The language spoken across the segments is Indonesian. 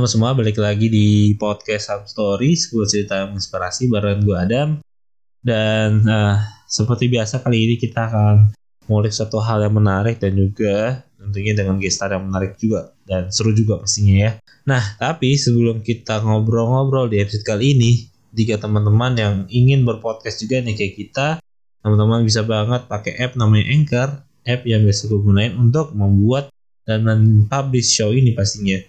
teman-teman semua, balik lagi di podcast Hub Stories, gue cerita inspirasi bareng gue Adam. Dan uh, seperti biasa kali ini kita akan ngulik satu hal yang menarik dan juga tentunya dengan gestar yang menarik juga dan seru juga pastinya ya. Nah, tapi sebelum kita ngobrol-ngobrol di episode kali ini, jika teman-teman yang ingin berpodcast juga nih kayak kita, teman-teman bisa banget pakai app namanya Anchor, app yang biasa gue gunain untuk membuat dan men-publish show ini pastinya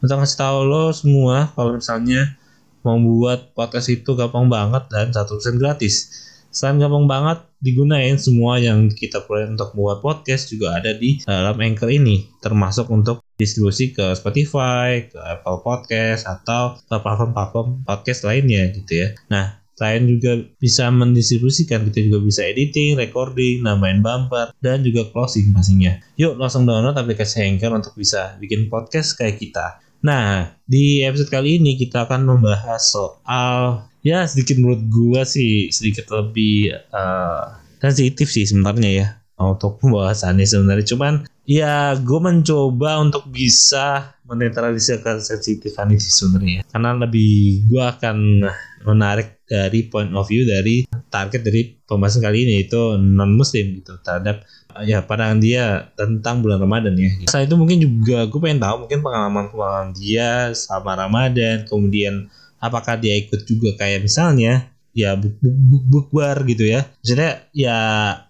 untuk ngasih tahu lo semua kalau misalnya mau buat podcast itu gampang banget dan satu persen gratis. Selain gampang banget digunain semua yang kita perlu untuk membuat podcast juga ada di dalam Anchor ini, termasuk untuk distribusi ke Spotify, ke Apple Podcast atau ke platform-platform podcast lainnya gitu ya. Nah, selain juga bisa mendistribusikan, kita juga bisa editing, recording, nambahin bumper, dan juga closing pastinya. Yuk langsung download aplikasi Anchor untuk bisa bikin podcast kayak kita. Nah, di episode kali ini kita akan membahas soal ya sedikit menurut gua sih sedikit lebih uh, sensitif sih sebenarnya ya untuk pembahasannya sebenarnya. Cuman ya gue mencoba untuk bisa menetralisir kesensitifan ini sebenarnya. Karena lebih gue akan menarik dari point of view dari target dari pembahasan kali ini itu non muslim gitu terhadap ya pandangan dia tentang bulan Ramadan ya. Selain itu mungkin juga gue pengen tahu mungkin pengalaman-pengalaman dia selama Ramadan, kemudian apakah dia ikut juga kayak misalnya ya bukber gitu ya. Maksudnya ya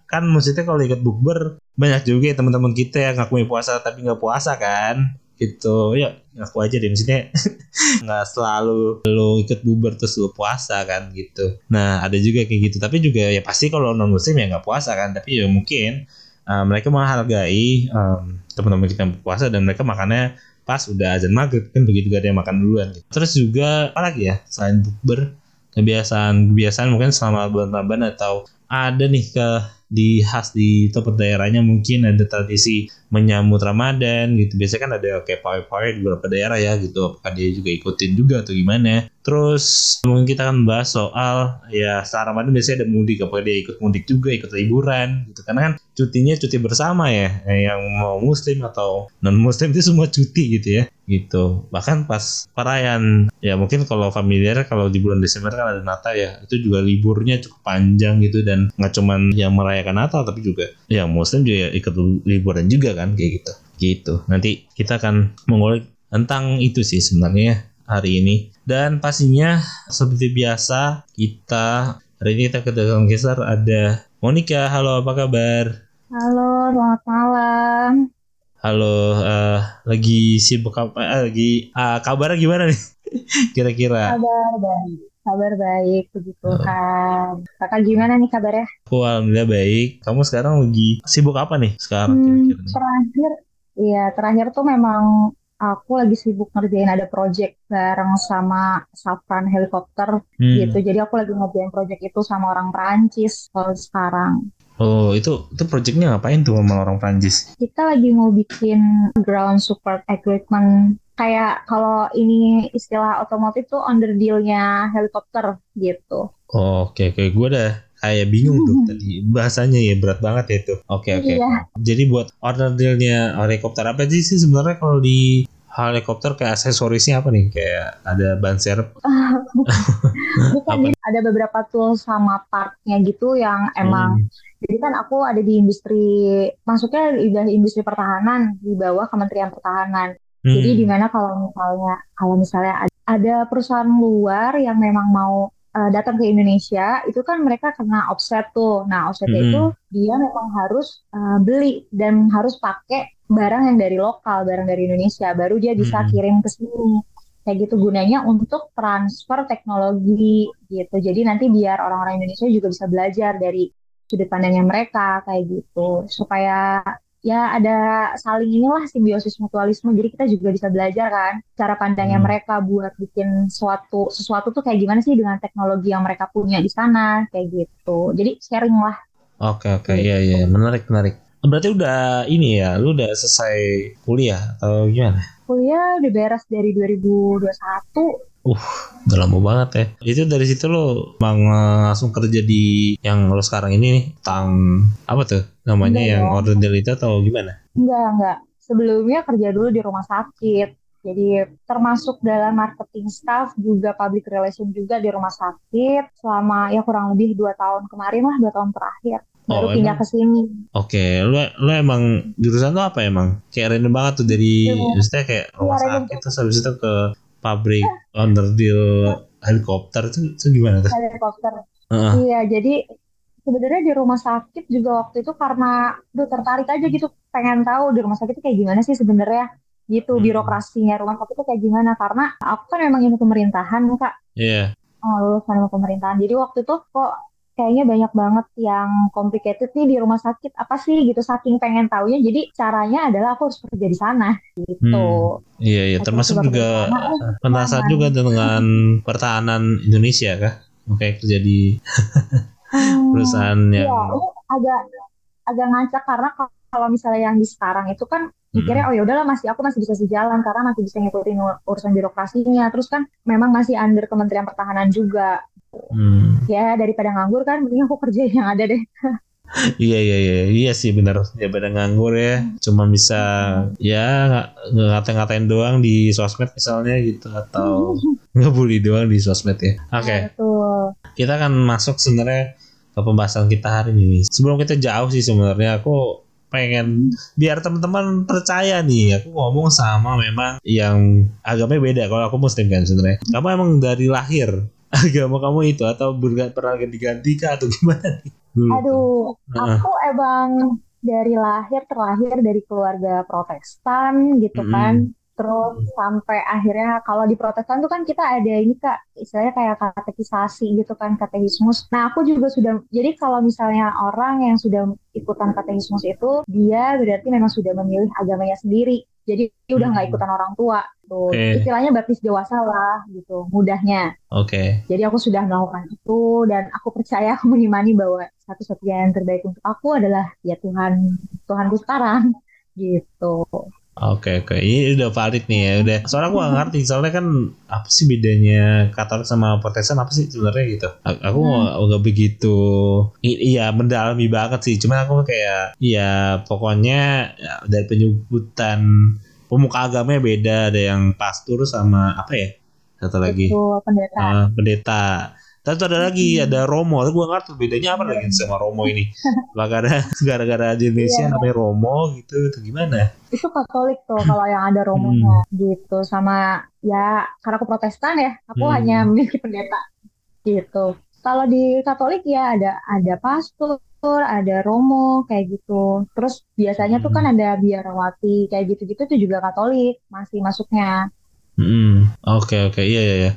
kan maksudnya kalau ikut bukber banyak juga ya teman-teman kita yang ngakuin puasa tapi nggak puasa kan gitu ya ngaku aja deh maksudnya nggak selalu lo ikut bubar terus lo puasa kan gitu nah ada juga kayak gitu tapi juga ya pasti kalau non muslim ya nggak puasa kan tapi ya mungkin uh, mereka menghargai um, teman-teman kita yang berpuasa dan mereka makannya pas udah azan maghrib kan begitu gak ada yang makan duluan gitu. terus juga apa lagi ya selain bukber kebiasaan kebiasaan mungkin selama bulan Ramadan atau ada nih ke di khas di tempat daerahnya mungkin ada tradisi menyambut Ramadan gitu. Biasanya kan ada kayak pawai-pawai di beberapa daerah ya gitu. Apakah dia juga ikutin juga atau gimana? Terus mungkin kita akan bahas soal ya saat Ramadan biasanya ada mudik. Apakah dia ikut mudik juga, ikut liburan gitu. Karena kan cutinya cuti bersama ya. Yang mau muslim atau non muslim itu semua cuti gitu ya gitu bahkan pas perayaan ya mungkin kalau familiar kalau di bulan Desember kan ada Natal ya itu juga liburnya cukup panjang gitu dan nggak cuman yang merayakan Natal tapi juga ya Muslim juga ikut liburan juga kan kayak gitu gitu nanti kita akan mengulik tentang itu sih sebenarnya hari ini dan pastinya seperti biasa kita hari ini kita kedatangan geser ada Monica halo apa kabar halo selamat malam Halo, uh, lagi sibuk apa? Uh, lagi uh, kabarnya gimana nih? Kira-kira? Kabar baik, kabar baik, puji Tuhan. Oh. Kakak gimana nih kabarnya? Aku alhamdulillah baik. Kamu sekarang lagi sibuk apa nih sekarang? Hmm, kira-kira? Terakhir, iya terakhir tuh memang aku lagi sibuk ngerjain ada project bareng sama Safran helikopter hmm. gitu. Jadi aku lagi ngerjain project itu sama orang Perancis kalau sekarang. Oh, itu itu projectnya ngapain tuh sama orang Prancis? Kita lagi mau bikin ground support equipment kayak kalau ini istilah otomotif tuh under dealnya helikopter gitu. Oh, oke okay, oke, okay. gue udah kayak bingung tuh hmm. tadi bahasanya ya berat banget ya itu. Oke okay, oke. Okay. Iya. Jadi buat order dealnya helikopter apa sih sih sebenarnya kalau di helikopter kayak aksesorisnya apa nih? Kayak ada ban serep? bukan, bukan ada beberapa tool sama partnya gitu yang emang hmm jadi kan aku ada di industri, masuknya udah industri pertahanan di bawah Kementerian Pertahanan. Hmm. Jadi di mana kalau misalnya kalau misalnya ada perusahaan luar yang memang mau uh, datang ke Indonesia, itu kan mereka kena offset tuh. Nah offsetnya hmm. itu dia memang harus uh, beli dan harus pakai barang yang dari lokal, barang dari Indonesia, baru dia bisa hmm. kirim ke sini kayak gitu gunanya untuk transfer teknologi gitu. Jadi nanti biar orang-orang Indonesia juga bisa belajar dari sudut pandangnya mereka kayak gitu. Supaya ya ada saling inilah simbiosis mutualisme. Jadi kita juga bisa belajar kan cara pandangnya hmm. mereka buat bikin suatu sesuatu tuh kayak gimana sih dengan teknologi yang mereka punya di sana kayak gitu. Jadi sharing lah. Oke okay, oke. Okay. iya iya. Menarik menarik. Berarti udah ini ya lu udah selesai kuliah atau gimana kuliah udah beres dari 2021 Uh, udah lama banget ya. Itu dari situ lo bang langsung kerja di yang lo sekarang ini nih, tang apa tuh namanya enggak, yang ya. order itu atau gimana? Enggak, enggak. Sebelumnya kerja dulu di rumah sakit. Jadi termasuk dalam marketing staff juga public relation juga di rumah sakit selama ya kurang lebih dua tahun kemarin lah dua tahun terakhir baru Oh, pindah ke sini. Oke, lu lu emang jurusan tuh apa emang? Kayak random banget tuh dari maksudnya kayak rumah Iya, random. sakit terus habis itu ke pabrik underdeal helikopter itu, itu gimana tuh? Helikopter. Heeh. Iya, jadi sebenarnya di rumah sakit juga waktu itu karena duh tertarik aja gitu pengen tahu di rumah sakit itu kayak gimana sih sebenarnya gitu Hmm. birokrasinya rumah sakit itu kayak gimana karena aku kan memang ilmu pemerintahan kak Iya. oh, lulusan ilmu pemerintahan jadi waktu itu kok kayaknya banyak banget yang complicated nih di rumah sakit apa sih gitu saking pengen taunya jadi caranya adalah aku harus kerja di sana gitu Iya, iya. Aku Termasuk juga penasaran juga dengan pertahanan Indonesia kah? Oke, kerja di Hmm, perusahaan Iya, yang ini agak agak ngacak karena kalau misalnya yang di sekarang itu kan mikirnya oh ya udahlah masih aku masih bisa sejalan karena masih bisa ngikutin ur- urusan birokrasinya. Terus kan memang masih under Kementerian Pertahanan juga. Hmm. Ya daripada nganggur kan mending aku kerja yang ada deh. Iya iya iya iya sih benar ya pada nganggur ya cuma bisa ya ngata-ngatain doang di sosmed misalnya gitu atau ngebully doang di sosmed ya. Oke Nah, betul. kita akan masuk sebenarnya ke pembahasan kita hari ini. Sebelum kita jauh sih sebenarnya aku pengen biar teman-teman percaya nih aku ngomong sama memang yang agamanya beda kalau aku muslim kan sebenarnya kamu emang dari lahir agama kamu itu atau pernah ganti-ganti kah atau gimana nih? Dulu. Aduh, aku emang dari lahir terlahir dari keluarga Protestan gitu Mm-mm. kan. Terus sampai akhirnya kalau di Protestan tuh kan kita ada ini Kak, istilahnya kayak katekisasi gitu kan, katekismus. Nah, aku juga sudah jadi kalau misalnya orang yang sudah ikutan katekismus itu dia berarti memang sudah memilih agamanya sendiri. Jadi dia udah nggak Hmm. ikutan orang tua. Tuh, Oke. istilahnya baptis dewasa lah gitu, mudahnya. Oke. Jadi aku sudah melakukan itu dan aku percaya aku mengimani bahwa satu-satunya yang terbaik untuk aku adalah ya Tuhan Tuhanku sekarang gitu. Oke oke. Ini udah valid nih ya udah. Soalnya aku gak ngerti soalnya kan apa sih bedanya Katolik sama Protestan apa sih sebenarnya gitu? Aku nggak nggak begitu i- iya mendalami banget sih. Cuman aku kayak ya pokoknya ya, dari penyebutan pemuka agamanya beda. Ada yang pastor sama apa ya? Satu lagi. Itu pendeta. Ah, pendeta tapi ada lagi ada Romo gue ngerti bedanya apa lagi sama Romo ini ada gara-gara di Indonesia Iya. namanya Romo gitu atau gimana Itu Katolik tuh kalau yang ada romonya gitu sama ya karena aku Protestan ya, aku Hmm. hanya memiliki pendeta gitu. Kalau di Katolik ya ada ada pastor, ada romo kayak gitu. Terus biasanya tuh kan ada biarawati kayak gitu-gitu tuh juga Katolik masih masuknya. Hmm, oke oke iya iya. iya.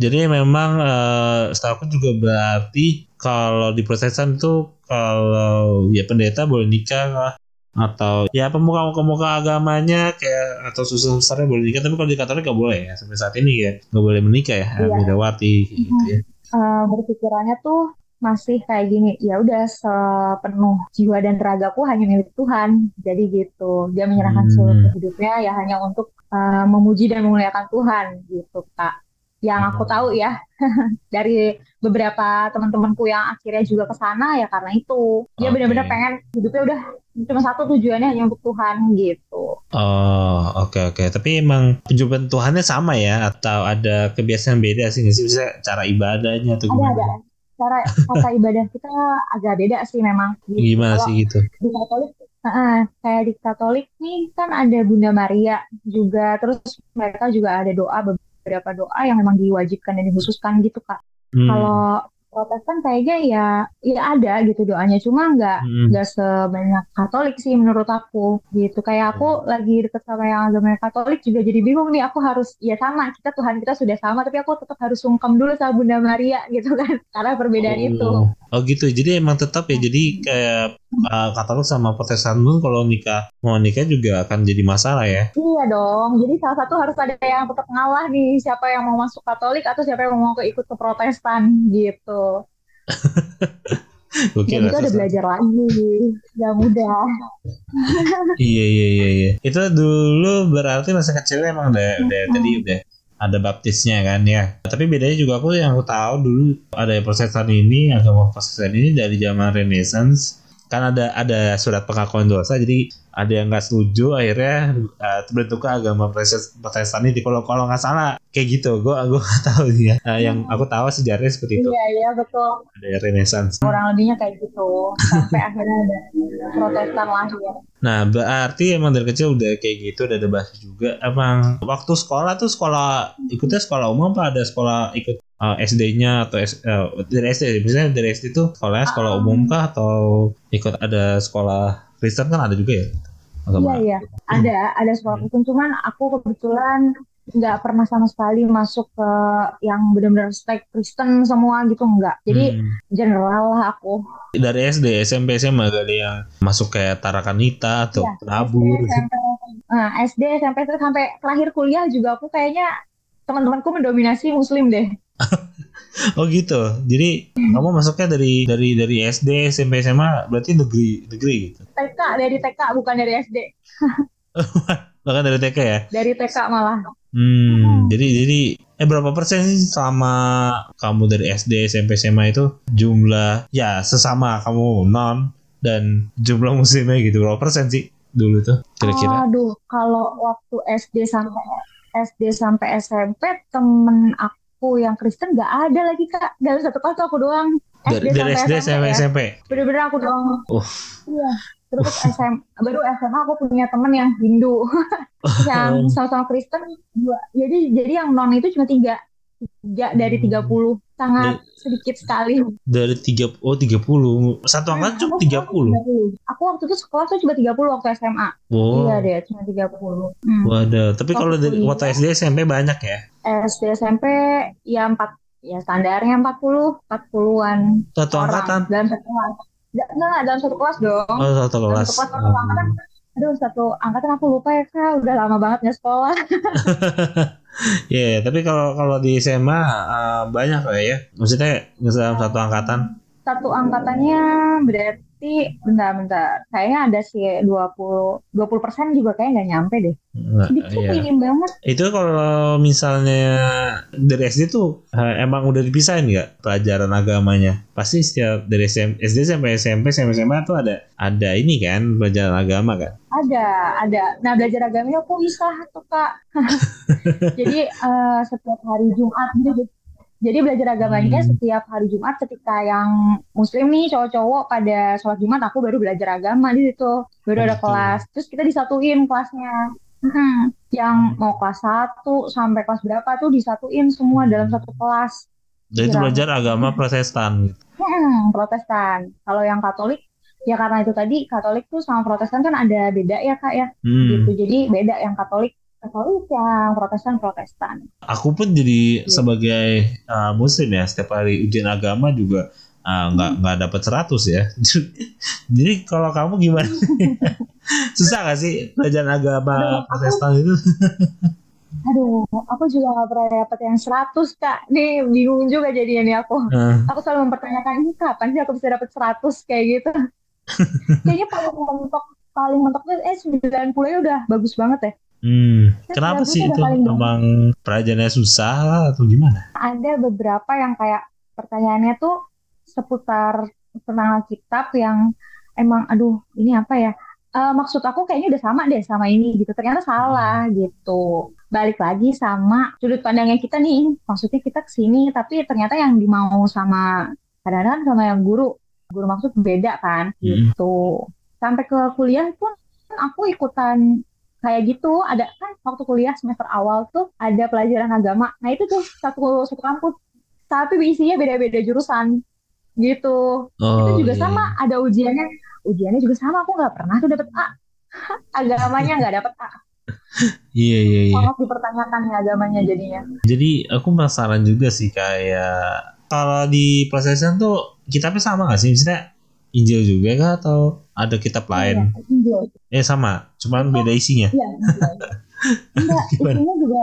Jadi memang eh setahu aku juga berarti kalau di Protestan itu kalau ya pendeta boleh nikah lah. Atau ya pemuka pemuka agamanya kayak atau susah besarnya boleh nikah. Tapi kalau di Katolik nggak boleh ya sampai saat ini ya. Nggak boleh menikah ya Iya. kayak gitu ya. eh, berpikirannya tuh masih kayak gini. Ya udah sepenuh jiwa dan ragaku hanya milik Tuhan. Jadi gitu. Dia menyerahkan Hmm. seluruh hidupnya ya hanya untuk eh, memuji dan memuliakan Tuhan gitu kak yang aku tahu ya dari beberapa teman-temanku yang akhirnya juga ke sana ya karena itu. Dia Oke. benar-benar pengen hidupnya udah cuma satu tujuannya hanya untuk Tuhan gitu. Oh oke oke. Tapi emang penjumpaan Tuhannya sama ya? Atau ada kebiasaan beda sih? Nggak sih? Bisa cara ibadahnya atau ada gimana? ada. Cara kata ibadah kita agak beda sih memang. Gitu. Gimana Kalau sih gitu? di Katolik Heeh, kayak di Katolik nih kan ada Bunda Maria juga. Terus mereka juga ada doa beberapa doa yang memang diwajibkan dan dikhususkan gitu Kak. Hmm. Kalau Protestan kayaknya ya ya ada gitu doanya cuma nggak Hmm. nggak sebanyak Katolik sih menurut aku gitu kayak aku lagi deket sama yang agama Katolik juga jadi bingung nih aku harus ya sama kita Tuhan kita sudah sama tapi aku tetap harus sungkem dulu sama Bunda Maria gitu kan karena perbedaan itu Oh. Oh gitu. Jadi emang tetap ya. Jadi kayak uh, Katolik sama Protestan pun kalau nikah mau nikah juga akan jadi masalah ya. Iya dong, jadi salah satu harus ada yang tetap ngalah nih, siapa yang mau masuk Katolik atau siapa yang mau ke ikut ke Protestan gitu. Dan itu ada belajar lagi, gak mudah. Iya iya iya iya. Itu dulu berarti masa kecilnya emang udah udah tadi udah ada baptisnya kan ya. Tapi bedanya juga aku yang aku tahu dulu ada Protestan ini agama Protestan ini dari zaman Renaissance kan ada ada surat pengakuan dosa jadi ada yang nggak setuju akhirnya uh, terbentuk agama Protestan ini. Kalau kalau nggak salah kayak gitu. Gue gue nggak tahu ya. Uh, yang aku tahu sejarahnya seperti itu. Iya iya betul. Ada renaissance. Kurang lebihnya kayak gitu. Sampai akhirnya ada Protestan lahir. Nah, berarti emang dari kecil udah kayak gitu, udah ada bahasa juga. Emang waktu sekolah tuh sekolah ikutnya sekolah umum apa ada sekolah ikut uh, SD-nya atau S, uh, dari SD misalnya dari SD tuh sekolahnya sekolah umum kah? Atau ikut ada sekolah Kristen kan ada juga ya? Iya iya. Ada ada sekolah Kristen. Cuman aku kebetulan nggak pernah sama sekali masuk ke yang benar-benar stake Kristen semua gitu enggak jadi hmm. general lah aku. Dari SD SMP SMA gak ada yang masuk kayak Tarakanita atau ya, Nabur SD, SMP, nah, SD SMP sampai terakhir kuliah juga aku kayaknya teman-temanku mendominasi muslim deh oh gitu. Jadi hmm. kamu masuknya dari dari dari SD, SMP, SMA berarti negeri negeri gitu. TK dari TK bukan dari SD. Bahkan dari TK ya? Dari TK malah. Hmm, hmm, jadi jadi eh berapa persen sih selama kamu dari SD, SMP, SMA itu jumlah ya sesama kamu non dan jumlah muslimnya gitu berapa persen sih dulu tuh kira-kira? Aduh, kalau waktu SD sampai SD sampai SMP temen aku aku yang Kristen gak ada lagi kak. Dalam satu kelas aku doang. SD dari SD sampai SMP, ya. bener-bener aku doang. Uh. iya. Terus SM baru SMA aku punya temen yang Hindu. Yang sama-sama Kristen dua. Jadi jadi yang non itu cuma tiga. Tiga dari tiga puluh sangat dari, sedikit sekali. Dari tiga oh tiga puluh. Satu angkat cuma tiga puluh. aku waktu itu sekolah tuh cuma tiga puluh waktu SMA wow. iya deh cuma tiga puluh. Hmm. waduh tapi kalau dari waktu SD SMP banyak ya? SD SMP ya empat ya standarnya empat puluh empat puluhan satu angkatan? Dalam satu kelas. Enggak dalam satu kelas dong. Oh satu kelas. satu kelas satu angkatan. Aduh satu angkatan aku lupa ya kak. Udah lama banget nggak sekolah Iya, yeah, tapi kalau kalau di SMA uh, banyak lah ya. Maksudnya dalam satu angkatan? Satu angkatannya berarti berarti bentar-bentar kayaknya ada sih 20 20 persen juga kayak nggak nyampe deh. Nggak, dikit iya. minim banget. Itu kalau misalnya dari SD tuh emang udah dipisahin nggak pelajaran agamanya? Pasti setiap dari SM, SD sampai SMP sampai SMA tuh ada ada ini kan pelajaran agama kan? Ada ada. Nah belajar agamanya aku bisa tuh kak. Jadi uh, setiap hari Jumat gitu jadi belajar agamanya hmm. setiap hari Jumat ketika yang muslim nih cowok-cowok pada sholat Jumat aku baru belajar agama di situ. Baru ada kelas. Terus kita disatuin kelasnya. Hmm. Yang mau kelas 1 sampai kelas berapa tuh disatuin semua dalam satu kelas. Jadi itu belajar agama Protestan Hmm, Protestan. Kalau yang Katolik ya karena itu tadi Katolik tuh sama Protestan kan ada beda ya kak ya. Hmm. Gitu. Jadi beda yang Katolik Katolik yang Protestan Protestan. Aku pun jadi yeah. sebagai uh, Muslim ya setiap hari ujian agama juga nggak uh, nggak hmm. dapat 100 ya. jadi kalau kamu gimana? Susah gak sih belajar agama Aduh, Protestan aku, itu? Aduh, aku juga gak pernah dapat yang 100 kak. Nih bingung juga jadinya nih aku. Uh. Aku selalu mempertanyakan ini kapan sih aku bisa dapat 100 kayak gitu. Kayaknya paling mentok paling mentoknya eh 90 ya udah bagus banget ya. Hmm, kenapa sih itu? Emang pelajarannya susah atau gimana? Ada beberapa yang kayak pertanyaannya tuh seputar tentang kitab yang emang aduh ini apa ya? Uh, maksud aku kayaknya udah sama deh sama ini gitu. Ternyata salah hmm. gitu. Balik lagi sama sudut pandangnya kita nih. Maksudnya kita ke sini tapi ternyata yang dimau sama kadang-kadang sama yang guru guru maksud beda kan hmm. gitu. Sampai ke kuliah pun aku ikutan kayak gitu ada kan waktu kuliah semester awal tuh ada pelajaran agama. Nah itu tuh satu satu kampus tapi isinya beda-beda jurusan gitu. Oh, itu juga iya. sama ada ujiannya. Ujiannya juga sama aku nggak pernah tuh dapet A. Agamanya nggak dapet A. Iya iya iya. Sangat dipertanyakan ya agamanya jadinya. Jadi aku penasaran juga sih kayak kalau di proses tuh kitabnya sama gak sih? Misalnya Injil juga kah atau ada kitab lain? Iya, Eh sama, cuman oh, beda isinya. Iya, Enggak, isinya juga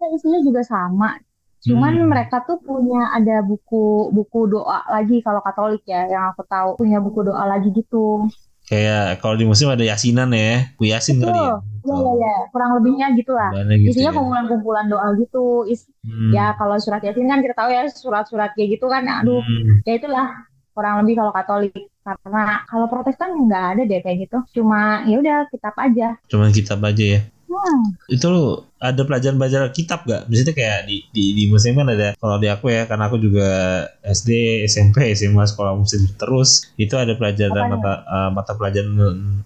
ya, isinya juga sama. Cuman hmm. mereka tuh punya ada buku buku doa lagi kalau Katolik ya yang aku tahu punya buku doa lagi gitu. Kayak kalau di musim ada yasinan ya, Bu Yasin kali ya. Iya iya ya. kurang lebihnya gitulah. Gitu Isinya ya. kumpulan-kumpulan doa gitu. Is, hmm. Ya kalau surat Yasin kan kita tahu ya surat-surat kayak gitu kan, aduh, hmm. ya itulah kurang lebih kalau Katolik karena kalau Protestan nggak ada deh kayak gitu cuma ya udah kitab aja cuma kitab aja ya hmm. itu lu ada pelajaran-pelajaran kitab gak? Misalnya kayak di, di, di muslim kan ada kalau di aku ya karena aku juga SD, SMP, SMA sekolah muslim terus itu ada pelajaran Apanya? mata uh, mata pelajaran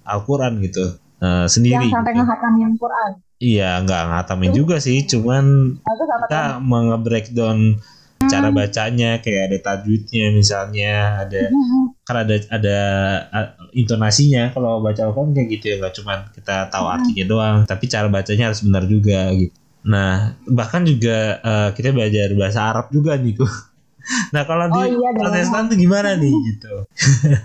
Al-Quran gitu uh, sendiri. yang sampai gitu. ngehatamin Quran Iya nggak ngatamin juga sih, cuman apa kita nge-breakdown cara bacanya kayak ada tajwidnya misalnya ada Hmm. Kan ada ada intonasinya kalau baca Al-Quran kayak gitu ya nggak cuman kita tahu Hmm. artinya doang tapi cara bacanya harus benar juga gitu nah bahkan juga uh, kita belajar bahasa Arab juga nih tuh nah kalau Oh di iya. Protestan tuh gimana nih gitu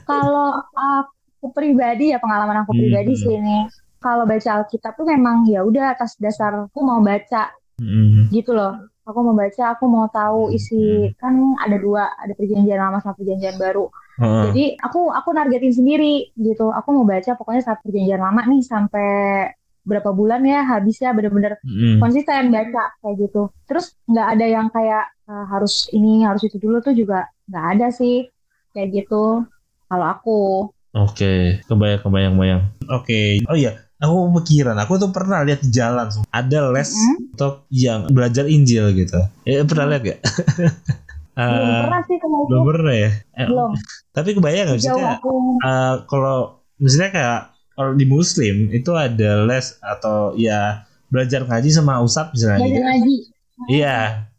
kalau aku pribadi ya pengalaman aku pribadi Hmm. sih ini kalau baca Alkitab tuh memang ya udah atas dasar aku mau baca Mm, gitu loh aku mau baca aku mau tahu isi Hmm. kan ada dua ada perjanjian lama sama perjanjian baru jadi aku aku nargetin sendiri gitu aku mau baca pokoknya saat perjanjian lama nih sampai berapa bulan ya habisnya bener-bener Mm, konsisten baca kayak gitu terus nggak ada yang kayak eh, harus ini harus itu dulu tuh juga nggak ada sih kayak gitu kalau aku Oke, kebayang kebayang bayang. Oke, oh iya, aku pikiran, aku tuh pernah lihat di jalan, ada les Mm-mm. untuk yang belajar Injil gitu. Eh pernah lihat gak? belum Eh, pernah sih kalau belum pernah ya. Eh, belum Tapi kebayang nggak sih aku eh, kalau misalnya kayak kalau di Muslim itu ada les atau ya belajar ngaji sama ustadz misalnya. belajar gitu. ngaji Iya.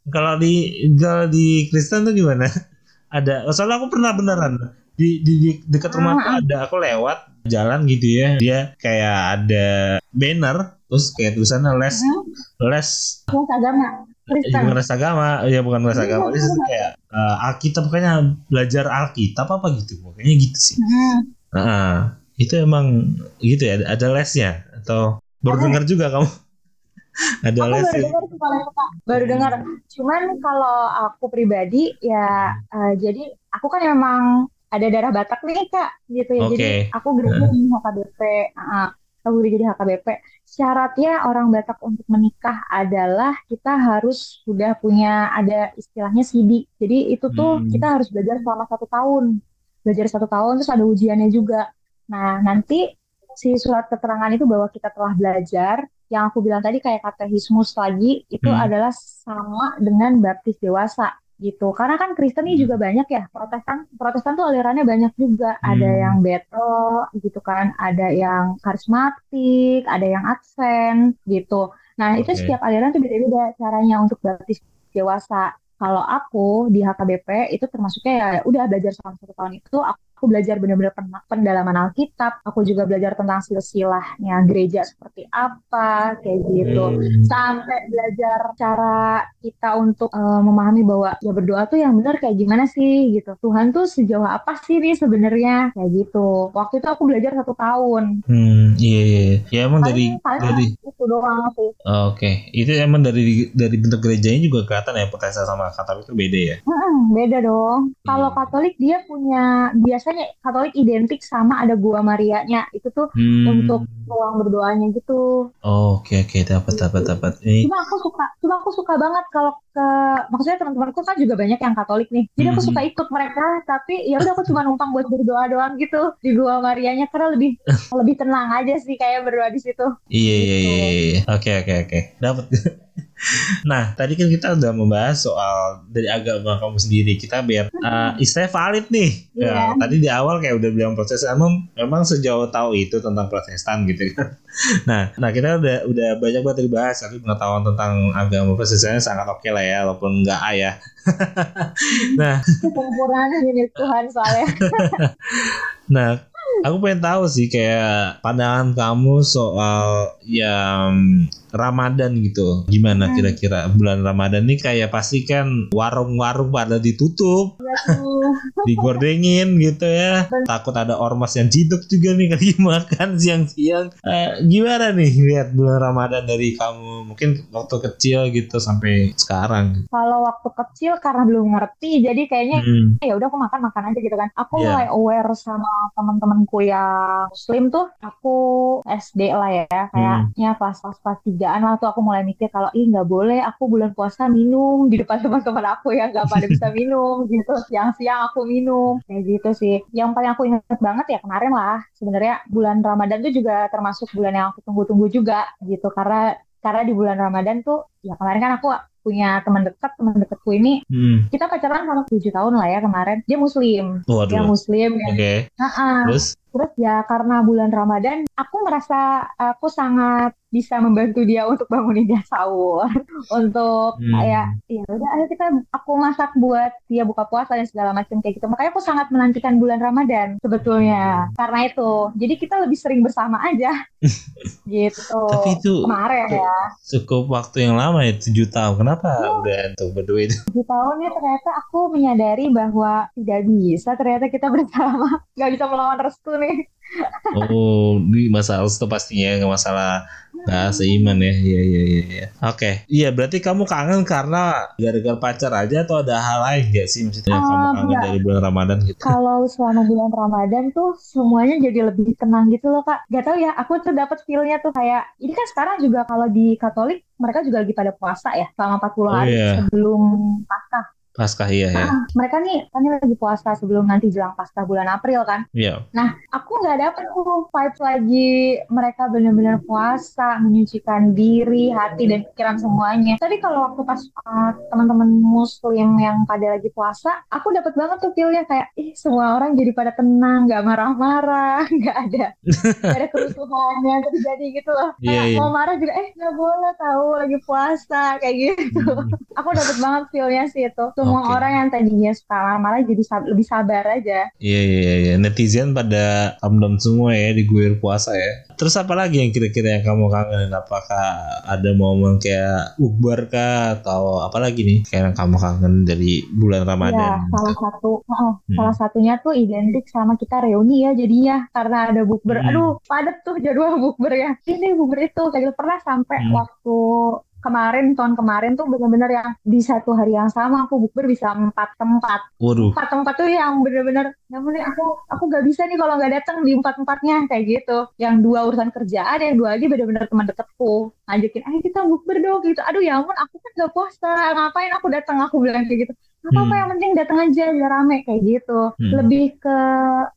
Kalau di kalau di Kristen tuh gimana? Ada. Soalnya aku pernah beneran di di, di dekat rumahku Ah, ada aku lewat jalan gitu ya. Dia kayak ada banner terus kayak tulisannya les Hmm, les kelas agama Kristen bukan les agama, ya bukan les agama. Ini tuh kayak eh, Alkitab pokoknya belajar Alkitab apa gitu. Pokoknya gitu sih. Hmm. Heeh. itu emang gitu ya ada lesnya atau baru Ada. dengar juga kamu? ada Aku baru lesnya. dengar Kak. baru dengar. Cuman kalau aku pribadi ya eh, jadi aku kan memang ada darah Batak nih kak, gitu ya. Jadi Oke. aku gereja di HKBP. Ah, aku gereja di HKBP. Syaratnya orang Batak untuk menikah adalah kita harus sudah punya ada istilahnya sidi. Jadi itu tuh Hmm. kita harus belajar selama satu tahun. Belajar satu tahun terus ada ujiannya juga. Nah nanti si surat keterangan itu bahwa kita telah belajar yang aku bilang tadi kayak katekismus lagi itu Hmm. adalah sama dengan baptis dewasa gitu. Karena kan Kristen ini Hmm. juga banyak ya. Protestan Protestan tuh alirannya banyak juga. Ada Hmm. yang beto gitu kan, ada yang karismatik, ada yang advent gitu. Nah, itu Oke. setiap aliran tuh beda-beda caranya untuk baptis dewasa. Kalau aku di HKBP itu termasuknya ya udah belajar selama satu tahun itu aku belajar benar-benar pen- pendalaman Alkitab. Aku juga belajar tentang silsilahnya gereja seperti apa kayak gitu Hmm. sampai belajar cara kita untuk eh, memahami bahwa ya berdoa tuh yang benar kayak gimana sih gitu Tuhan tuh sejauh apa sih nih sebenarnya kayak gitu waktu itu aku belajar satu tahun Hmm, iya iya. iya. Ya emang dari paling dari itu doang sih oke. Itu emang dari dari bentuk gerejanya juga kelihatan ya Protestan sama Katolik itu beda ya. Mm-mm, beda dong kalau Hmm. Katolik dia punya biasanya Katolik identik sama ada gua Marianya itu tuh Hmm. untuk ruang berdoanya gitu Oh, oke oke dapat dapat dapat. Ini Cuma aku suka, cuma aku suka banget kalau ke, maksudnya teman-temanku kan juga banyak yang Katolik nih. Jadi aku Mhm. suka ikut mereka, tapi ya udah aku cuma numpang buat berdoa doang gitu di Gua Marianya karena lebih lebih tenang aja sih kayak berdoa di situ. Iya iya Gitu. iya. iya. Oke oke oke. Dapat. nah, tadi kan kita udah membahas soal dari agama kamu sendiri. Kita biar uh, istilahnya valid nih. Ya, Iya. tadi di awal kayak udah bilang Protestan emang memang sejauh tahu itu tentang Protestan gitu kan. Nah, nah kita udah udah banyak banget dibahas tapi pengetahuan tentang agama Protestan sangat oke lah ya walaupun enggak A ya. nah, Kesempurnaan Tuhan soalnya. Nah, aku pengen tahu sih kayak pandangan kamu soal yang Ramadan gitu. Gimana Hmm. kira-kira bulan Ramadan ini kayak pasti kan warung-warung pada ditutup, digordengin gitu ya. Takut ada ormas yang ciduk juga nih lagi makan siang-siang. Eh, gimana nih lihat bulan Ramadan dari kamu? Mungkin waktu kecil gitu sampai sekarang. Kalau waktu kecil karena belum ngerti, jadi kayaknya Hmm. ya udah aku makan makan aja gitu kan. Aku Iya. mulai aware sama teman-temanku yang Muslim tuh. Aku SD lah ya, kayaknya pas pas pas tigaan lah tuh aku mulai mikir kalau ih nggak boleh aku bulan puasa minum di depan teman-teman aku yang nggak pada bisa minum gitu. Siang-siang aku minum kayak gitu sih. Yang paling aku ingat banget ya kemarin lah sebenarnya bulan Ramadan tuh juga termasuk bulan yang aku tunggu-tunggu juga gitu. Karena karena di bulan Ramadan tuh ya kemarin kan aku punya teman dekat teman dekatku ini hmm. kita pacaran selama tujuh tahun lah ya kemarin. Dia muslim. Waduh. dia muslim oke. Okay. terus? Terus ya karena bulan Ramadan aku merasa aku sangat bisa membantu dia untuk bangunin dia sahur. Untuk hmm. kayak ya udah ayo kita aku masak buat dia buka puasa dan segala macam kayak gitu. Makanya aku sangat menantikan bulan Ramadan sebetulnya. Karena itu jadi kita lebih sering bersama aja. Gitu. Tapi itu kemarin ya. cukup waktu yang lama ya tujuh tahun. Kenapa ya. udah untuk berdua itu? Tujuh tahun ya ternyata aku menyadari bahwa tidak bisa ternyata kita bersama. Nggak bisa melawan restu nih oh ini masalah restu pastinya nggak masalah Nah, seiman ya. Iya, iya, iya. Ya. Oke. Okay. Iya, berarti kamu kangen karena gara-gara pacar aja atau ada hal lain gak sih maksudnya um, kamu kangen enggak. dari bulan Ramadan gitu? Kalau selama bulan Ramadan tuh semuanya jadi lebih tenang gitu loh, Kak. Gak tau ya, aku tuh dapat feel-nya tuh kayak ini kan sekarang juga kalau di Katolik mereka juga lagi pada puasa ya selama 40 oh, hari iya. sebelum Paskah. Paskah iya ya. Nah, mereka nih kan lagi puasa sebelum nanti jelang Paskah bulan April kan. Iya. Nah, aku nggak dapet tuh vibes lagi mereka benar-benar puasa, menyucikan diri, hati dan pikiran semuanya. Tapi kalau waktu pas uh, teman-teman muslim yang pada lagi puasa, aku dapat banget tuh feelnya kayak ih semua orang jadi pada tenang, nggak marah-marah, nggak ada gak ada kerusuhan yang terjadi gitu loh. Yeah, yeah. mau marah juga eh nggak boleh tahu lagi puasa kayak gitu. Hmm. aku dapat banget feelnya sih itu semua okay. orang yang tadinya suka marah-marah jadi sab lebih sabar aja. Iya iya iya netizen pada amdam semua ya di guir puasa ya. Terus apa lagi yang kira-kira yang kamu kangenin? Apakah ada momen kayak ukbar kah atau apa lagi nih kayak yang kamu kangen dari bulan Ramadan? Ya, salah satu oh, hmm. salah satunya tuh identik sama kita reuni ya jadinya karena ada bukber. Hmm. Aduh, padat tuh jadwal bukber ya. Ini bukber itu kayak pernah sampai hmm. waktu kemarin tahun kemarin tuh benar-benar yang di satu hari yang sama aku bukber bisa empat tempat. Waduh. Empat tempat tuh yang benar-benar yang nih aku aku gak bisa nih kalau nggak datang di empat tempatnya kayak gitu. Yang dua urusan kerjaan, yang dua lagi benar-benar teman deketku ngajakin, ayo kita bukber dong gitu. Aduh ya ampun, aku kan gak puasa, ngapain aku datang aku bilang kayak gitu. Apa apa hmm. yang penting datang aja biar rame kayak gitu. Hmm. Lebih ke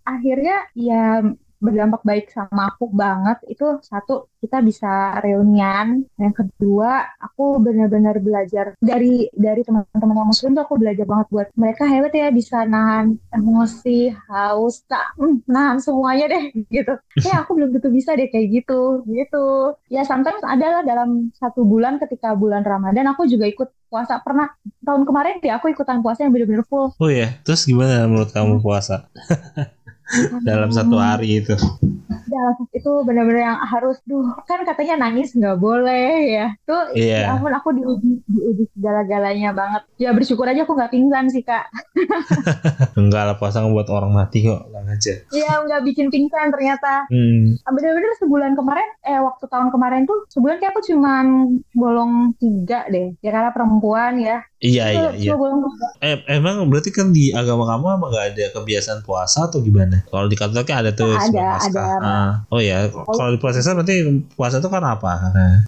akhirnya ya berdampak baik sama aku banget itu satu kita bisa reunian. Yang kedua aku benar-benar belajar dari dari teman-teman yang muslim tuh aku belajar banget buat mereka hebat ya bisa nahan emosi haus tak hmm, nahan semuanya deh gitu. Ya aku belum tentu bisa deh kayak gitu gitu. Ya sometimes adalah dalam satu bulan ketika bulan ramadan aku juga ikut puasa. Pernah tahun kemarin deh aku ikutan puasa yang benar-benar full. Oh ya terus gimana menurut kamu puasa dalam satu hari itu. Dalam itu benar-benar yang harus duh kan katanya nangis nggak boleh ya. Tuh yeah. ya ampun aku diuji diuji segala-galanya banget. Ya bersyukur aja aku nggak pingsan sih kak. Enggak lah puasa buat orang mati kok lang aja iya nggak bikin pingsan ternyata. Hmm. bener-bener sebulan kemarin eh waktu tahun kemarin tuh sebulan kayak aku cuman bolong tiga deh ya karena perempuan ya Iya iya iya. Eh, emang berarti kan di agama kamu emang gak ada kebiasaan puasa atau gimana? Kalau di Katolik kan ada tuh nah, ada ada. Ah. Oh ya, kalau di Protestan berarti puasa itu kan apa?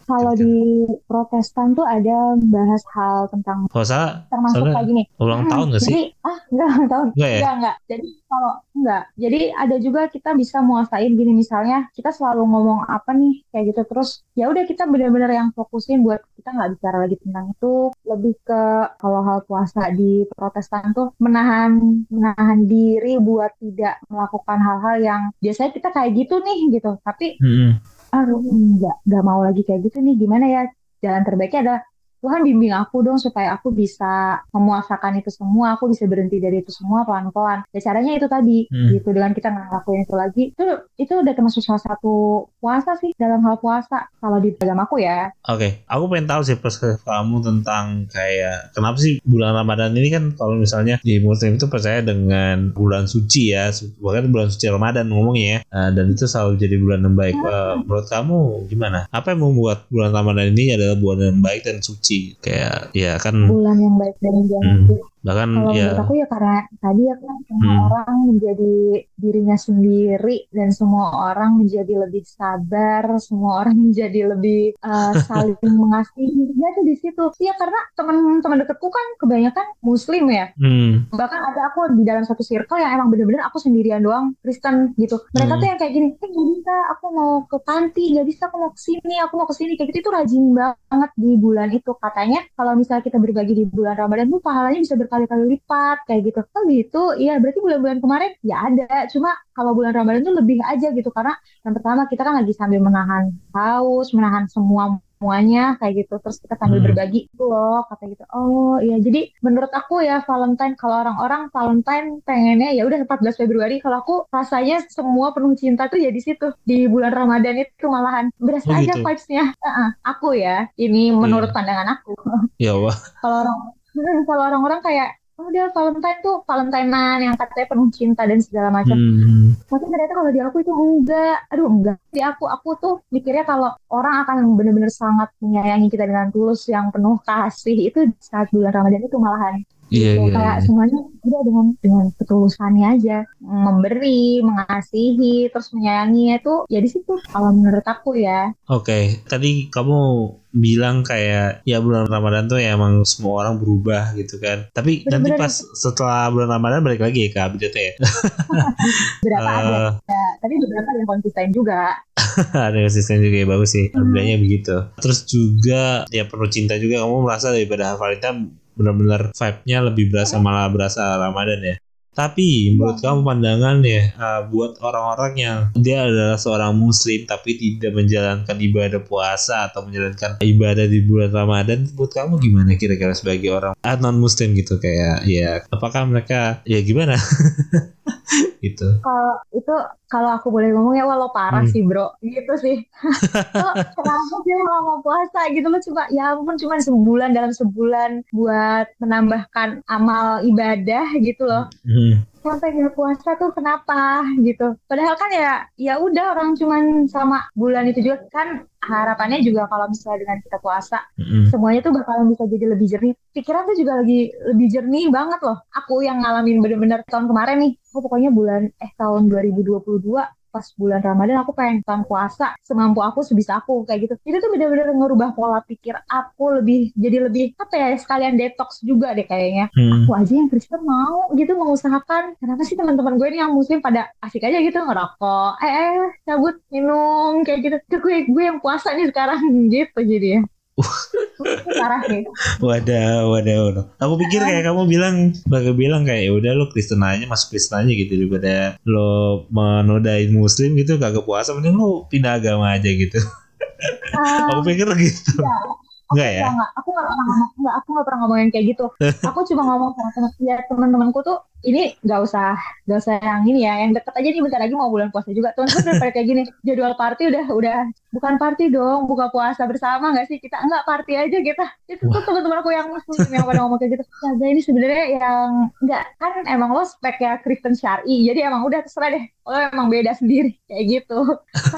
kalau di Protestan tuh ada bahas hal tentang puasa termasuk kayak gini. Ulang hmm, tahun gak sih? Jadi ah enggak ulang tahun. Enggak ya? Enggak enggak. Jadi kalau enggak. Jadi ada juga kita bisa muasain gini misalnya kita selalu ngomong apa nih kayak gitu terus ya udah kita benar-benar yang fokusin buat kita nggak bicara lagi tentang itu lebih ke kalau hal puasa di Protestan tuh menahan menahan diri buat tidak melakukan hal-hal yang biasanya kita kayak gitu nih gitu tapi hmm. aduh nggak nggak mau lagi kayak gitu nih gimana ya jalan terbaiknya adalah Tuhan bimbing aku dong supaya aku bisa memuasakan itu semua, aku bisa berhenti dari itu semua pelan-pelan. Ya caranya itu tadi, hmm. gitu dengan kita ngelakuin itu lagi, itu itu udah termasuk salah satu puasa sih dalam hal puasa kalau di agama aku ya. Oke, okay. aku pengen tahu sih perspektif kamu tentang kayak kenapa sih bulan Ramadan ini kan kalau misalnya di Muslim itu percaya dengan bulan suci ya, bahkan bulan suci Ramadan ngomongnya ya, uh, dan itu selalu jadi bulan yang baik. Uh, menurut kamu gimana? Apa yang membuat bulan Ramadan ini adalah bulan yang baik dan suci? Kayak ya kan bulan yang baik dan yang hmm, bahkan kalau ya menurut aku ya karena tadi ya kan semua hmm. orang menjadi dirinya sendiri dan semua orang menjadi lebih sabar, semua orang menjadi lebih uh, saling mengasihi. Ya tuh di situ. Iya karena teman-teman deketku kan kebanyakan Muslim ya. Hmm. Bahkan ada aku di dalam satu circle yang emang bener-bener aku sendirian doang Kristen gitu. Mereka hmm. tuh yang kayak gini, eh gak bisa, aku mau ke panti, gak bisa, aku mau ke sini, aku mau ke sini kayak gitu itu rajin banget di bulan itu katanya. Kalau misalnya kita berbagi di bulan Ramadan tuh pahalanya bisa berkali-kali lipat kayak gitu. Oh gitu, iya berarti bulan-bulan kemarin ya ada. Cuma kalau bulan Ramadan tuh lebih aja gitu karena yang pertama kita kan lagi sambil menahan haus, menahan semua semuanya kayak gitu terus kita sambil hmm. berbagi gitu loh kata gitu oh iya jadi menurut aku ya Valentine kalau orang-orang Valentine pengennya ya udah 14 Februari kalau aku rasanya semua penuh cinta tuh ya di situ di bulan Ramadan itu malahan berasa oh, aja gitu. vibesnya uh -uh. aku ya ini menurut yeah. pandangan aku ya wah kalau orang kalau orang-orang kayak oh dia Valentine tuh Valentinean yang katanya penuh cinta dan segala macam. Hmm. Tapi ternyata kalau di aku itu enggak. Aduh enggak. Di aku aku tuh mikirnya kalau orang akan benar-benar sangat menyayangi kita dengan tulus yang penuh kasih itu saat bulan Ramadan itu malahan Iya, gitu. iya, kayak iya. semuanya udah dengan dengan ketulusannya aja memberi, mengasihi, terus menyayangi itu ya di situ kalau menurut aku ya. Oke, okay. tadi kamu bilang kayak ya bulan Ramadan tuh ya emang semua orang berubah gitu kan. Tapi Bener -bener nanti pas setelah bulan Ramadan balik lagi ya ke update ya. Berapa uh, ada, ya, tapi beberapa yang konsisten juga. ada konsisten juga ya bagus sih. Hmm. begitu. Terus juga ya perlu cinta juga kamu merasa daripada Valentine benar-benar vibe-nya lebih berasa malah berasa Ramadan ya. Tapi menurut kamu pandangan ya uh, buat orang-orang yang dia adalah seorang muslim tapi tidak menjalankan ibadah puasa atau menjalankan ibadah di bulan Ramadan buat kamu gimana kira-kira sebagai orang non muslim gitu kayak ya apakah mereka ya gimana? gitu. Kalau itu kalau aku boleh ngomong ya walau parah hmm. sih bro. Gitu sih. Lo kenapa sih mau puasa gitu? Lo coba ya ampun cuma sebulan dalam sebulan buat menambahkan amal ibadah gitu loh. Hmm sampai nggak puasa tuh kenapa gitu. Padahal kan ya ya udah orang cuman sama bulan itu juga. Kan harapannya juga kalau misalnya dengan kita puasa mm-hmm. semuanya tuh bakalan bisa jadi lebih jernih. Pikiran tuh juga lagi lebih jernih banget loh. Aku yang ngalamin bener-bener tahun kemarin nih oh, pokoknya bulan eh tahun 2022 pas bulan Ramadan aku pengen kan puasa semampu aku sebisa aku kayak gitu. Itu tuh bener-bener ngerubah pola pikir aku lebih jadi lebih apa ya sekalian detox juga deh kayaknya. Hmm. aku aja yang Kristen mau gitu mengusahakan. Kenapa sih teman-teman gue ini yang muslim pada asik aja gitu ngerokok? Eh, eh cabut minum kayak gitu. Gue gue yang puasa nih sekarang gitu jadi ya Parah nih. Wadah, wadah, wadah. Aku pikir kayak kamu bilang, bakal bilang kayak ya udah lo Kristen aja, masuk Kristen aja gitu daripada lo menodain Muslim gitu kagak puasa, mending lo pindah agama aja gitu. Uh, aku pikir gitu. Ya. Enggak ya? Enggak, aku enggak pernah ngomong, enggak, aku enggak pernah ngomongin kayak gitu. aku cuma ngomong sama teman ya teman-temanku tuh ini nggak usah nggak usah yang ini ya yang deket aja nih bentar lagi mau bulan puasa juga. Teman udah kayak gini jadwal party udah udah bukan party dong buka puasa bersama nggak sih? Kita enggak party aja kita. Itu tuh teman-teman aku yang muslim yang pada ngomong kayak gitu. Nah ini sebenarnya yang nggak kan emang lo spek ya Kristen syari. Jadi emang udah terserah deh. Lo emang beda sendiri kayak gitu.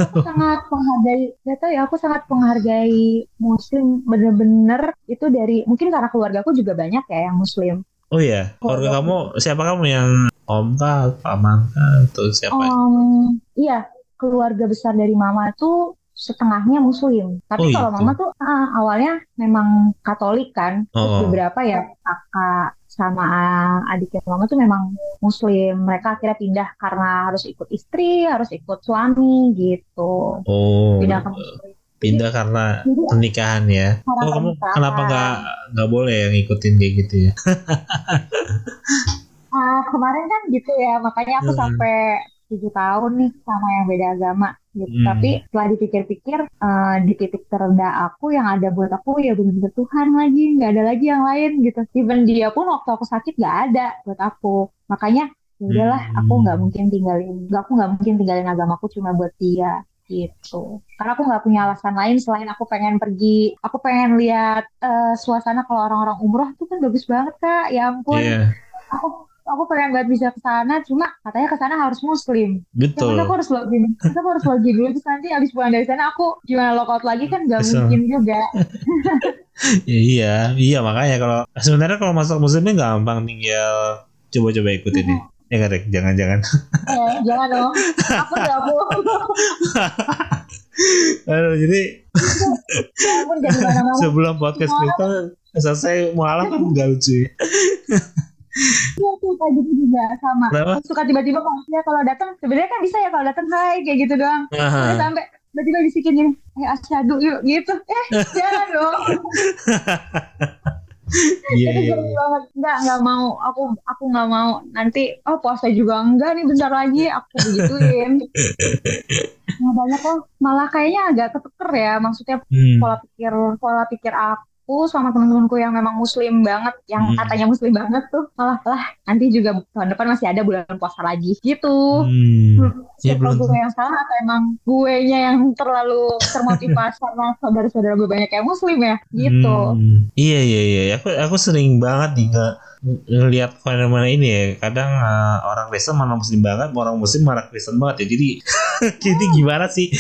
Aku sangat menghargai gak tau ya aku sangat menghargai muslim. Bener-bener itu dari mungkin karena keluarga aku juga banyak ya yang muslim Oh iya, keluarga kamu siapa kamu yang om kah, paman kah, atau siapa? Um, iya, keluarga besar dari mama itu setengahnya muslim. Tapi oh, kalau gitu. mama tuh uh, awalnya memang Katolik kan. Terus oh. beberapa ya kakak sama adiknya mama tuh memang muslim. Mereka akhirnya pindah karena harus ikut istri, harus ikut suami gitu. Oh. Pindah ke muslim pindah karena pernikahan ya. Oh kamu kenapa nggak nggak boleh yang ngikutin kayak gitu ya? uh, kemarin kan gitu ya, makanya aku hmm. sampai tujuh tahun nih sama yang beda agama gitu. Hmm. Tapi setelah dipikir-pikir uh, di titik terendah aku yang ada buat aku ya benar-benar Tuhan lagi, nggak ada lagi yang lain gitu. Even dia pun waktu aku sakit nggak ada buat aku. Makanya ya udahlah, hmm. aku nggak mungkin tinggalin, aku nggak mungkin tinggalin agamaku cuma buat dia gitu. Karena aku nggak punya alasan lain selain aku pengen pergi, aku pengen lihat uh, suasana kalau orang-orang umroh tuh kan bagus banget kak. Ya ampun, yeah. aku aku pengen banget bisa ke sana, cuma katanya ke sana harus muslim. Betul. Ya, aku harus login, aku harus login dulu terus nanti abis pulang dari sana aku gimana logout lagi kan nggak mungkin juga. ya, iya, iya makanya kalau sebenarnya kalau masuk muslimnya gampang tinggal coba-coba ikutin ini. Ya kan, jangan-jangan. Eh, jangan dong. Aku gak mau. Aduh, jadi Ya sebelum podcast kita selesai mualaf kan nggak lucu ya. Iya tuh kayak gitu juga sama. Kenapa? Suka tiba-tiba kalau ya kalau datang sebenarnya kan bisa ya kalau datang hai kayak gitu doang. Terus sampai tiba-tiba bisikin gini, eh asyadu yuk gitu. Eh jangan dong. Iya, itu iya, iya. banget. Enggak, enggak mau. Aku aku enggak mau. Nanti oh puasa juga enggak nih bentar lagi aku begituin. Nah, banyak loh. Malah kayaknya agak ketuker ya. Maksudnya Hmm. pola pikir pola pikir aku sama teman-temanku yang memang muslim banget, yang Hmm. katanya muslim banget tuh malah lah nanti juga tahun depan masih ada bulan puasa lagi gitu. Hmm. Ya, belum gue yang salah atau emang gue nya yang terlalu termotivasi karena saudara-saudara gue banyak yang muslim ya gitu. Hmm, iya iya iya aku aku sering banget nih nge ngelihat fenomena ini ya kadang uh, orang Kristen mana muslim banget orang muslim malah Kristen banget ya jadi jadi gimana sih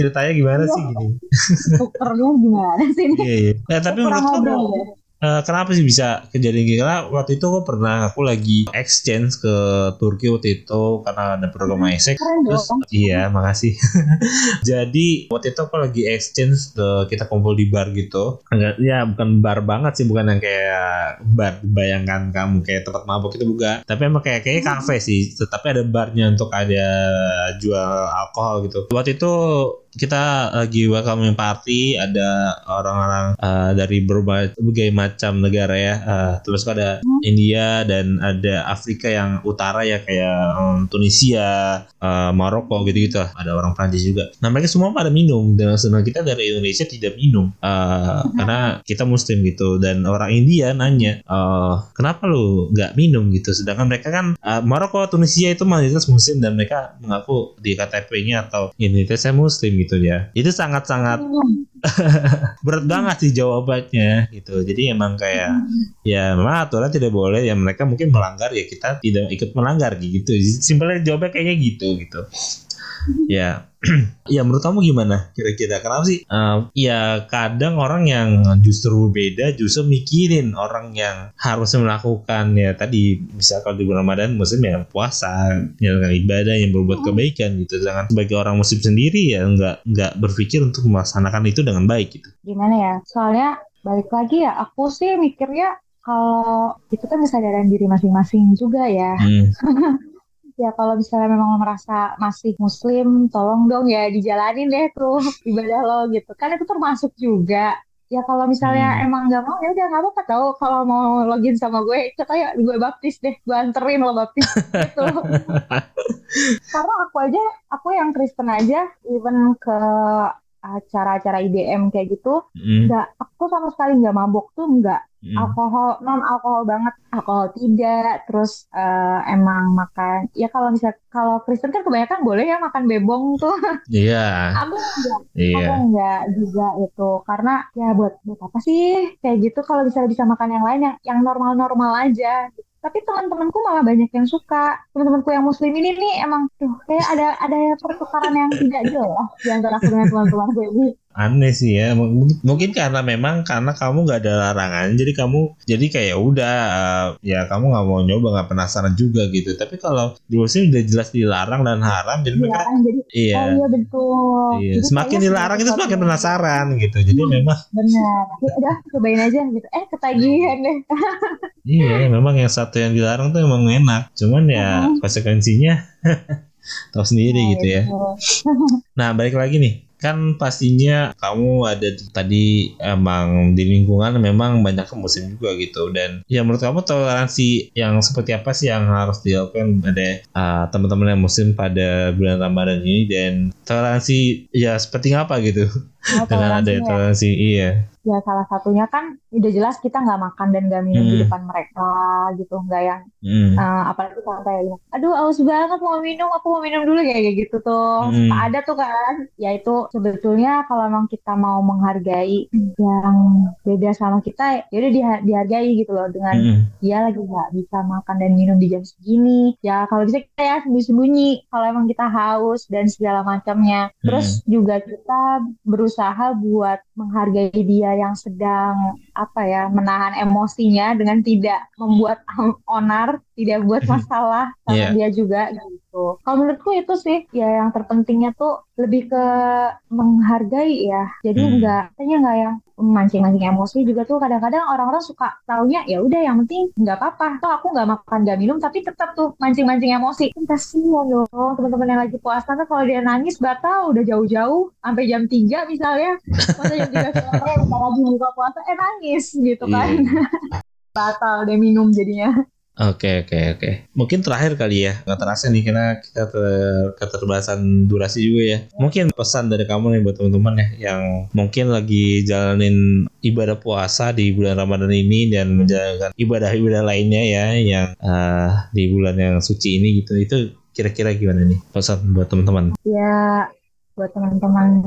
ceritanya gimana sih gini Tukernya gimana sih ini? iya iya nah, tapi menurut kamu ya. Uh, kenapa sih bisa kejadian gini karena waktu itu aku pernah aku lagi exchange ke Turki waktu itu karena ada program ISEC Keren Terus dong. iya makasih. Jadi waktu itu aku lagi exchange ke kita kumpul di bar gitu. Enggak ya bukan bar banget sih, bukan yang kayak bar bayangkan kamu kayak tempat mabuk itu bukan. Tapi emang kayak kayak kafe sih, tetapi ada barnya untuk ada jual alkohol gitu. Waktu itu kita lagi welcoming party. Ada orang-orang uh, dari berbagai macam negara ya. Uh, terus ada India dan ada Afrika yang utara ya kayak um, Tunisia uh, Maroko gitu-gitu ada orang Prancis juga. Nah mereka semua pada minum. Dan sedangkan kita dari Indonesia tidak minum. Uh, karena kita Muslim gitu. Dan orang India nanya uh, kenapa lu nggak minum? gitu. Sedangkan mereka kan uh, Maroko Tunisia itu mayoritas Muslim dan mereka mengaku di KTP-nya atau identitasnya Muslim gitu ya. Itu sangat-sangat berat banget sih jawabannya gitu. Jadi emang kayak ya memang aturan tidak boleh ya mereka mungkin melanggar ya kita tidak ikut melanggar gitu. Simpelnya jawabnya kayaknya gitu gitu ya ya menurut kamu gimana kira-kira kenapa sih Eh, ya kadang orang yang justru beda justru mikirin orang yang harusnya melakukan ya tadi misal kalau di bulan Ramadan muslim ya puasa menjalankan ibadah yang berbuat kebaikan gitu sedangkan sebagai orang muslim sendiri ya nggak nggak berpikir untuk melaksanakan itu dengan baik gitu Gimana ya? Soalnya balik lagi ya, aku sih mikirnya kalau itu kan kesadaran diri masing-masing juga ya. Hmm. Ya kalau misalnya memang lo merasa masih muslim, tolong dong ya dijalanin deh tuh ibadah lo gitu. Kan itu termasuk juga. Ya kalau misalnya Hmm. emang nggak mau ya udah nggak apa-apa tau kalau mau login sama gue ikut aja gue baptis deh gue anterin lo baptis gitu karena aku aja aku yang Kristen aja even ke acara-acara IDM kayak gitu Hmm. nggak aku sama sekali nggak mabok tuh nggak Hmm. alkohol non alkohol banget. Alkohol tidak terus eh, emang makan ya kalau misal kalau Kristen kan kebanyakan boleh ya makan bebong tuh. Iya, aku enggak iya. aku enggak juga itu. Karena ya buat buat apa sih? Kayak gitu kalau bisa bisa makan yang lain yang yang normal normal aja. Tapi teman-temanku malah banyak yang suka. Teman-temanku yang muslim ini nih emang tuh kayak ada ada pertukaran yang tidak jelas di antara aku dengan teman-temanku ini Aneh sih ya, M- mungkin karena memang karena kamu nggak ada larangan, jadi kamu jadi kayak udah eh, ya kamu nggak mau nyoba nggak penasaran juga gitu. Tapi kalau di muslim udah jelas dilarang dan haram, jadi mereka jadi iya. oh iya betul. Iya Jadi semakin dilarang itu semakin penasaran gitu. Jadi memang benar. Ya udah cobain aja gitu. Eh ketagihan deh. Iya memang yang satu yang dilarang tuh emang enak, cuman ya konsekuensinya tahu sendiri gitu ya. Nah, balik lagi nih. Kan pastinya kamu ada di- tadi emang di lingkungan memang banyak muslim juga gitu. Dan ya menurut kamu toleransi yang seperti apa sih yang harus dilakukan pada uh, teman-teman yang muslim pada bulan Ramadan ini? Dan toleransi ya seperti apa gitu Oh, dengan ada toleransinya ya. toleransi iya. ya salah satunya kan udah jelas kita nggak makan dan nggak minum di Hmm. depan mereka gitu nggak yang Hmm. eh, apalagi sampai aduh aus banget mau minum aku mau minum dulu kayak gitu tuh Hmm. ada tuh kan ya itu sebetulnya kalau emang kita mau menghargai yang beda sama kita ya udah diha- dihargai gitu loh dengan Hmm. dia lagi nggak bisa makan dan minum di jam segini ya kalau bisa kita ya sembunyi-sembunyi kalau emang kita haus dan segala macamnya terus juga kita berusaha buat menghargai dia yang sedang apa ya menahan emosinya dengan tidak membuat onar tidak buat masalah sama Iya. dia juga gitu. Gitu. Kalau menurutku itu sih ya yang terpentingnya tuh lebih ke menghargai ya. Jadi hmm. enggak, kayaknya enggak yang mancing-mancing emosi juga tuh kadang-kadang orang-orang suka taunya ya udah yang penting nggak apa-apa toh aku nggak makan nggak minum tapi tetap tuh mancing-mancing emosi kan kasihan dong teman-teman yang lagi puasa kan kalau dia nangis batal udah jauh-jauh sampai jam 3 misalnya masa jam 3 sore lagi buka puasa eh nangis gitu kan yeah. batal dia minum jadinya Oke oke oke. Mungkin terakhir kali ya nggak terasa nih karena kita ter keterbatasan durasi juga ya. Mungkin pesan dari kamu nih buat teman-teman ya yang mungkin lagi jalanin ibadah puasa di bulan Ramadan ini dan menjalankan ibadah-ibadah lainnya ya yang uh, di bulan yang suci ini gitu. Itu kira-kira gimana nih pesan buat teman-teman? Ya buat teman-teman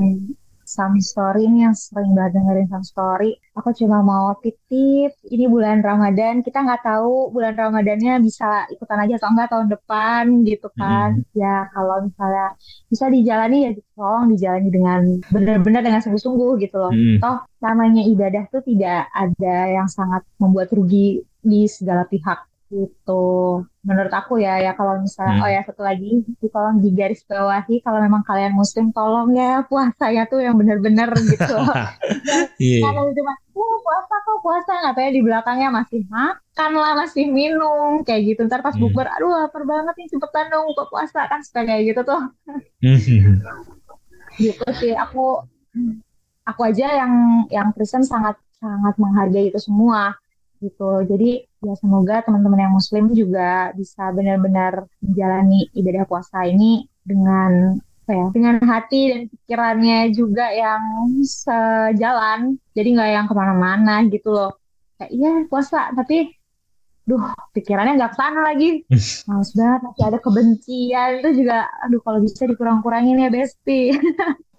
some story ini yang sering banget dengerin some story. Aku cuma mau titip, ini bulan Ramadan, kita nggak tahu bulan Ramadannya bisa ikutan aja atau enggak tahun depan gitu kan. Hmm. Ya kalau misalnya bisa dijalani ya tolong dijalani dengan benar-benar dengan sungguh-sungguh gitu loh. Hmm. Toh namanya ibadah tuh tidak ada yang sangat membuat rugi di segala pihak gitu menurut aku ya ya kalau misalnya hmm. oh ya satu lagi di tolong di garis bawahi kalau memang kalian muslim tolong ya puasanya tuh yang benar-benar gitu yeah. kalau cuma oh, puasa kok puasa katanya di belakangnya masih makan lah masih minum kayak gitu ntar pas hmm. bukber aduh lapar banget nih cepetan dong buka puasa kan suka kayak gitu tuh hmm. gitu sih aku aku aja yang yang Kristen sangat sangat menghargai itu semua gitu. Jadi ya semoga teman-teman yang muslim juga bisa benar-benar menjalani ibadah puasa ini dengan apa ya dengan hati dan pikirannya juga yang sejalan. Jadi nggak yang ke mana-mana gitu loh. Kayak iya puasa tapi duh pikirannya nggak ke sana lagi. Males banget masih ada kebencian. Itu juga aduh kalau bisa dikurang-kurangin ya Besti.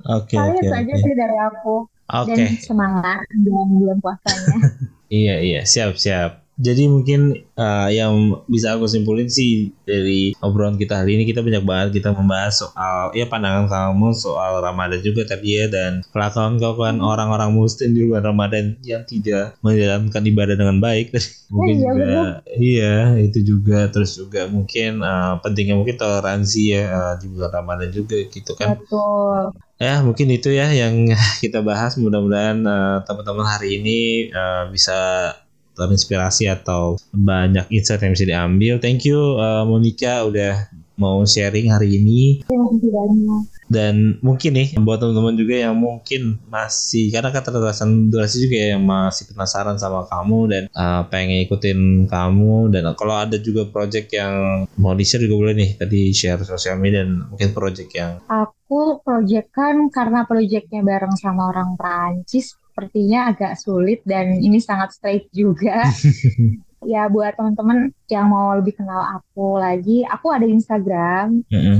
Oke okay, okay, itu okay. aja sih dari aku. Okay. dan semangat dalam bulan puasanya iya iya. Siap siap jadi mungkin uh, yang bisa aku simpulin sih dari obrolan kita hari ini kita banyak banget kita membahas soal ya pandangan kamu soal Ramadan juga tadi ya dan kelakuan-kelakuan hmm. orang-orang muslim di bulan Ramadan yang tidak menjalankan ibadah dengan baik mungkin iya, juga iya itu juga terus juga mungkin uh, pentingnya mungkin toleransi ya uh, di bulan Ramadan juga gitu kan. Betul. Ya mungkin itu ya yang kita bahas mudah-mudahan uh, teman-teman hari ini uh, bisa terinspirasi atau banyak insight yang bisa diambil. Thank you uh, Monica udah mau sharing hari ini. Dan mungkin nih buat teman-teman juga yang mungkin masih karena keterbatasan durasi juga ya yang masih penasaran sama kamu dan uh, pengen ikutin kamu dan kalau ada juga project yang mau di share juga boleh nih tadi share sosial media dan mungkin project yang aku project kan karena projectnya bareng sama orang Prancis sepertinya agak sulit dan ini sangat straight juga. ya buat teman-teman yang mau lebih kenal aku lagi, aku ada Instagram. Mm -hmm.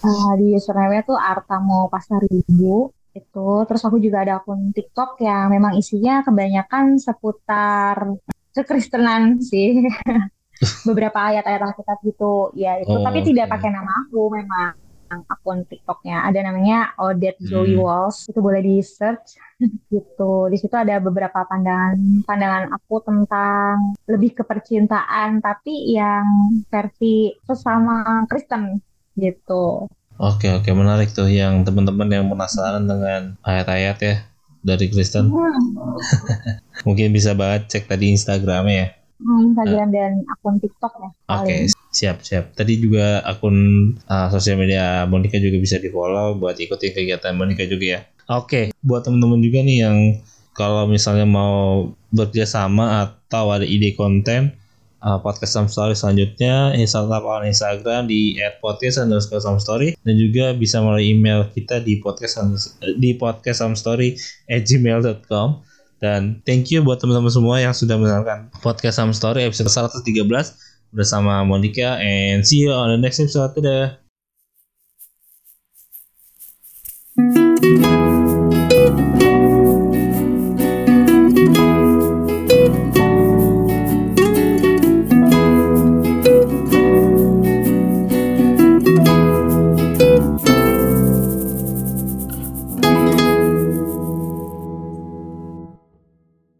uh, di username tuh Artamo Pasaribu itu. Terus aku juga ada akun TikTok yang memang isinya kebanyakan seputar kekristenan sih. Beberapa ayat-ayat Alkitab gitu. Ya itu, oh, tapi okay. tidak pakai nama aku memang akun TikToknya. Ada namanya Odette Zoe hmm. Walls itu boleh di search gitu. Di situ ada beberapa pandangan pandangan aku tentang lebih ke percintaan tapi yang versi sesama Kristen gitu. Oke oke. Menarik tuh yang teman-teman yang penasaran dengan ayat-ayat ya dari Kristen. Hmm. mungkin bisa banget cek tadi Instagramnya ya. Hmm, Instagram uh, dan akun TikTok ya. Oke, okay, siap siap. Tadi juga akun uh, sosial media Monica juga bisa di follow buat ikuti kegiatan Monica juga ya. Oke, okay, buat teman-teman juga nih yang kalau misalnya mau bekerja sama atau ada ide konten uh, podcast Some Story selanjutnya Instagram Instagram di @podcast underscore Some Story dan juga bisa melalui email kita di podcast di podcast Some Story at gmail.com dan thank you buat teman-teman semua yang sudah mendengarkan podcast Sam Story episode 113 bersama Monica and see you on the next episode. Dadah.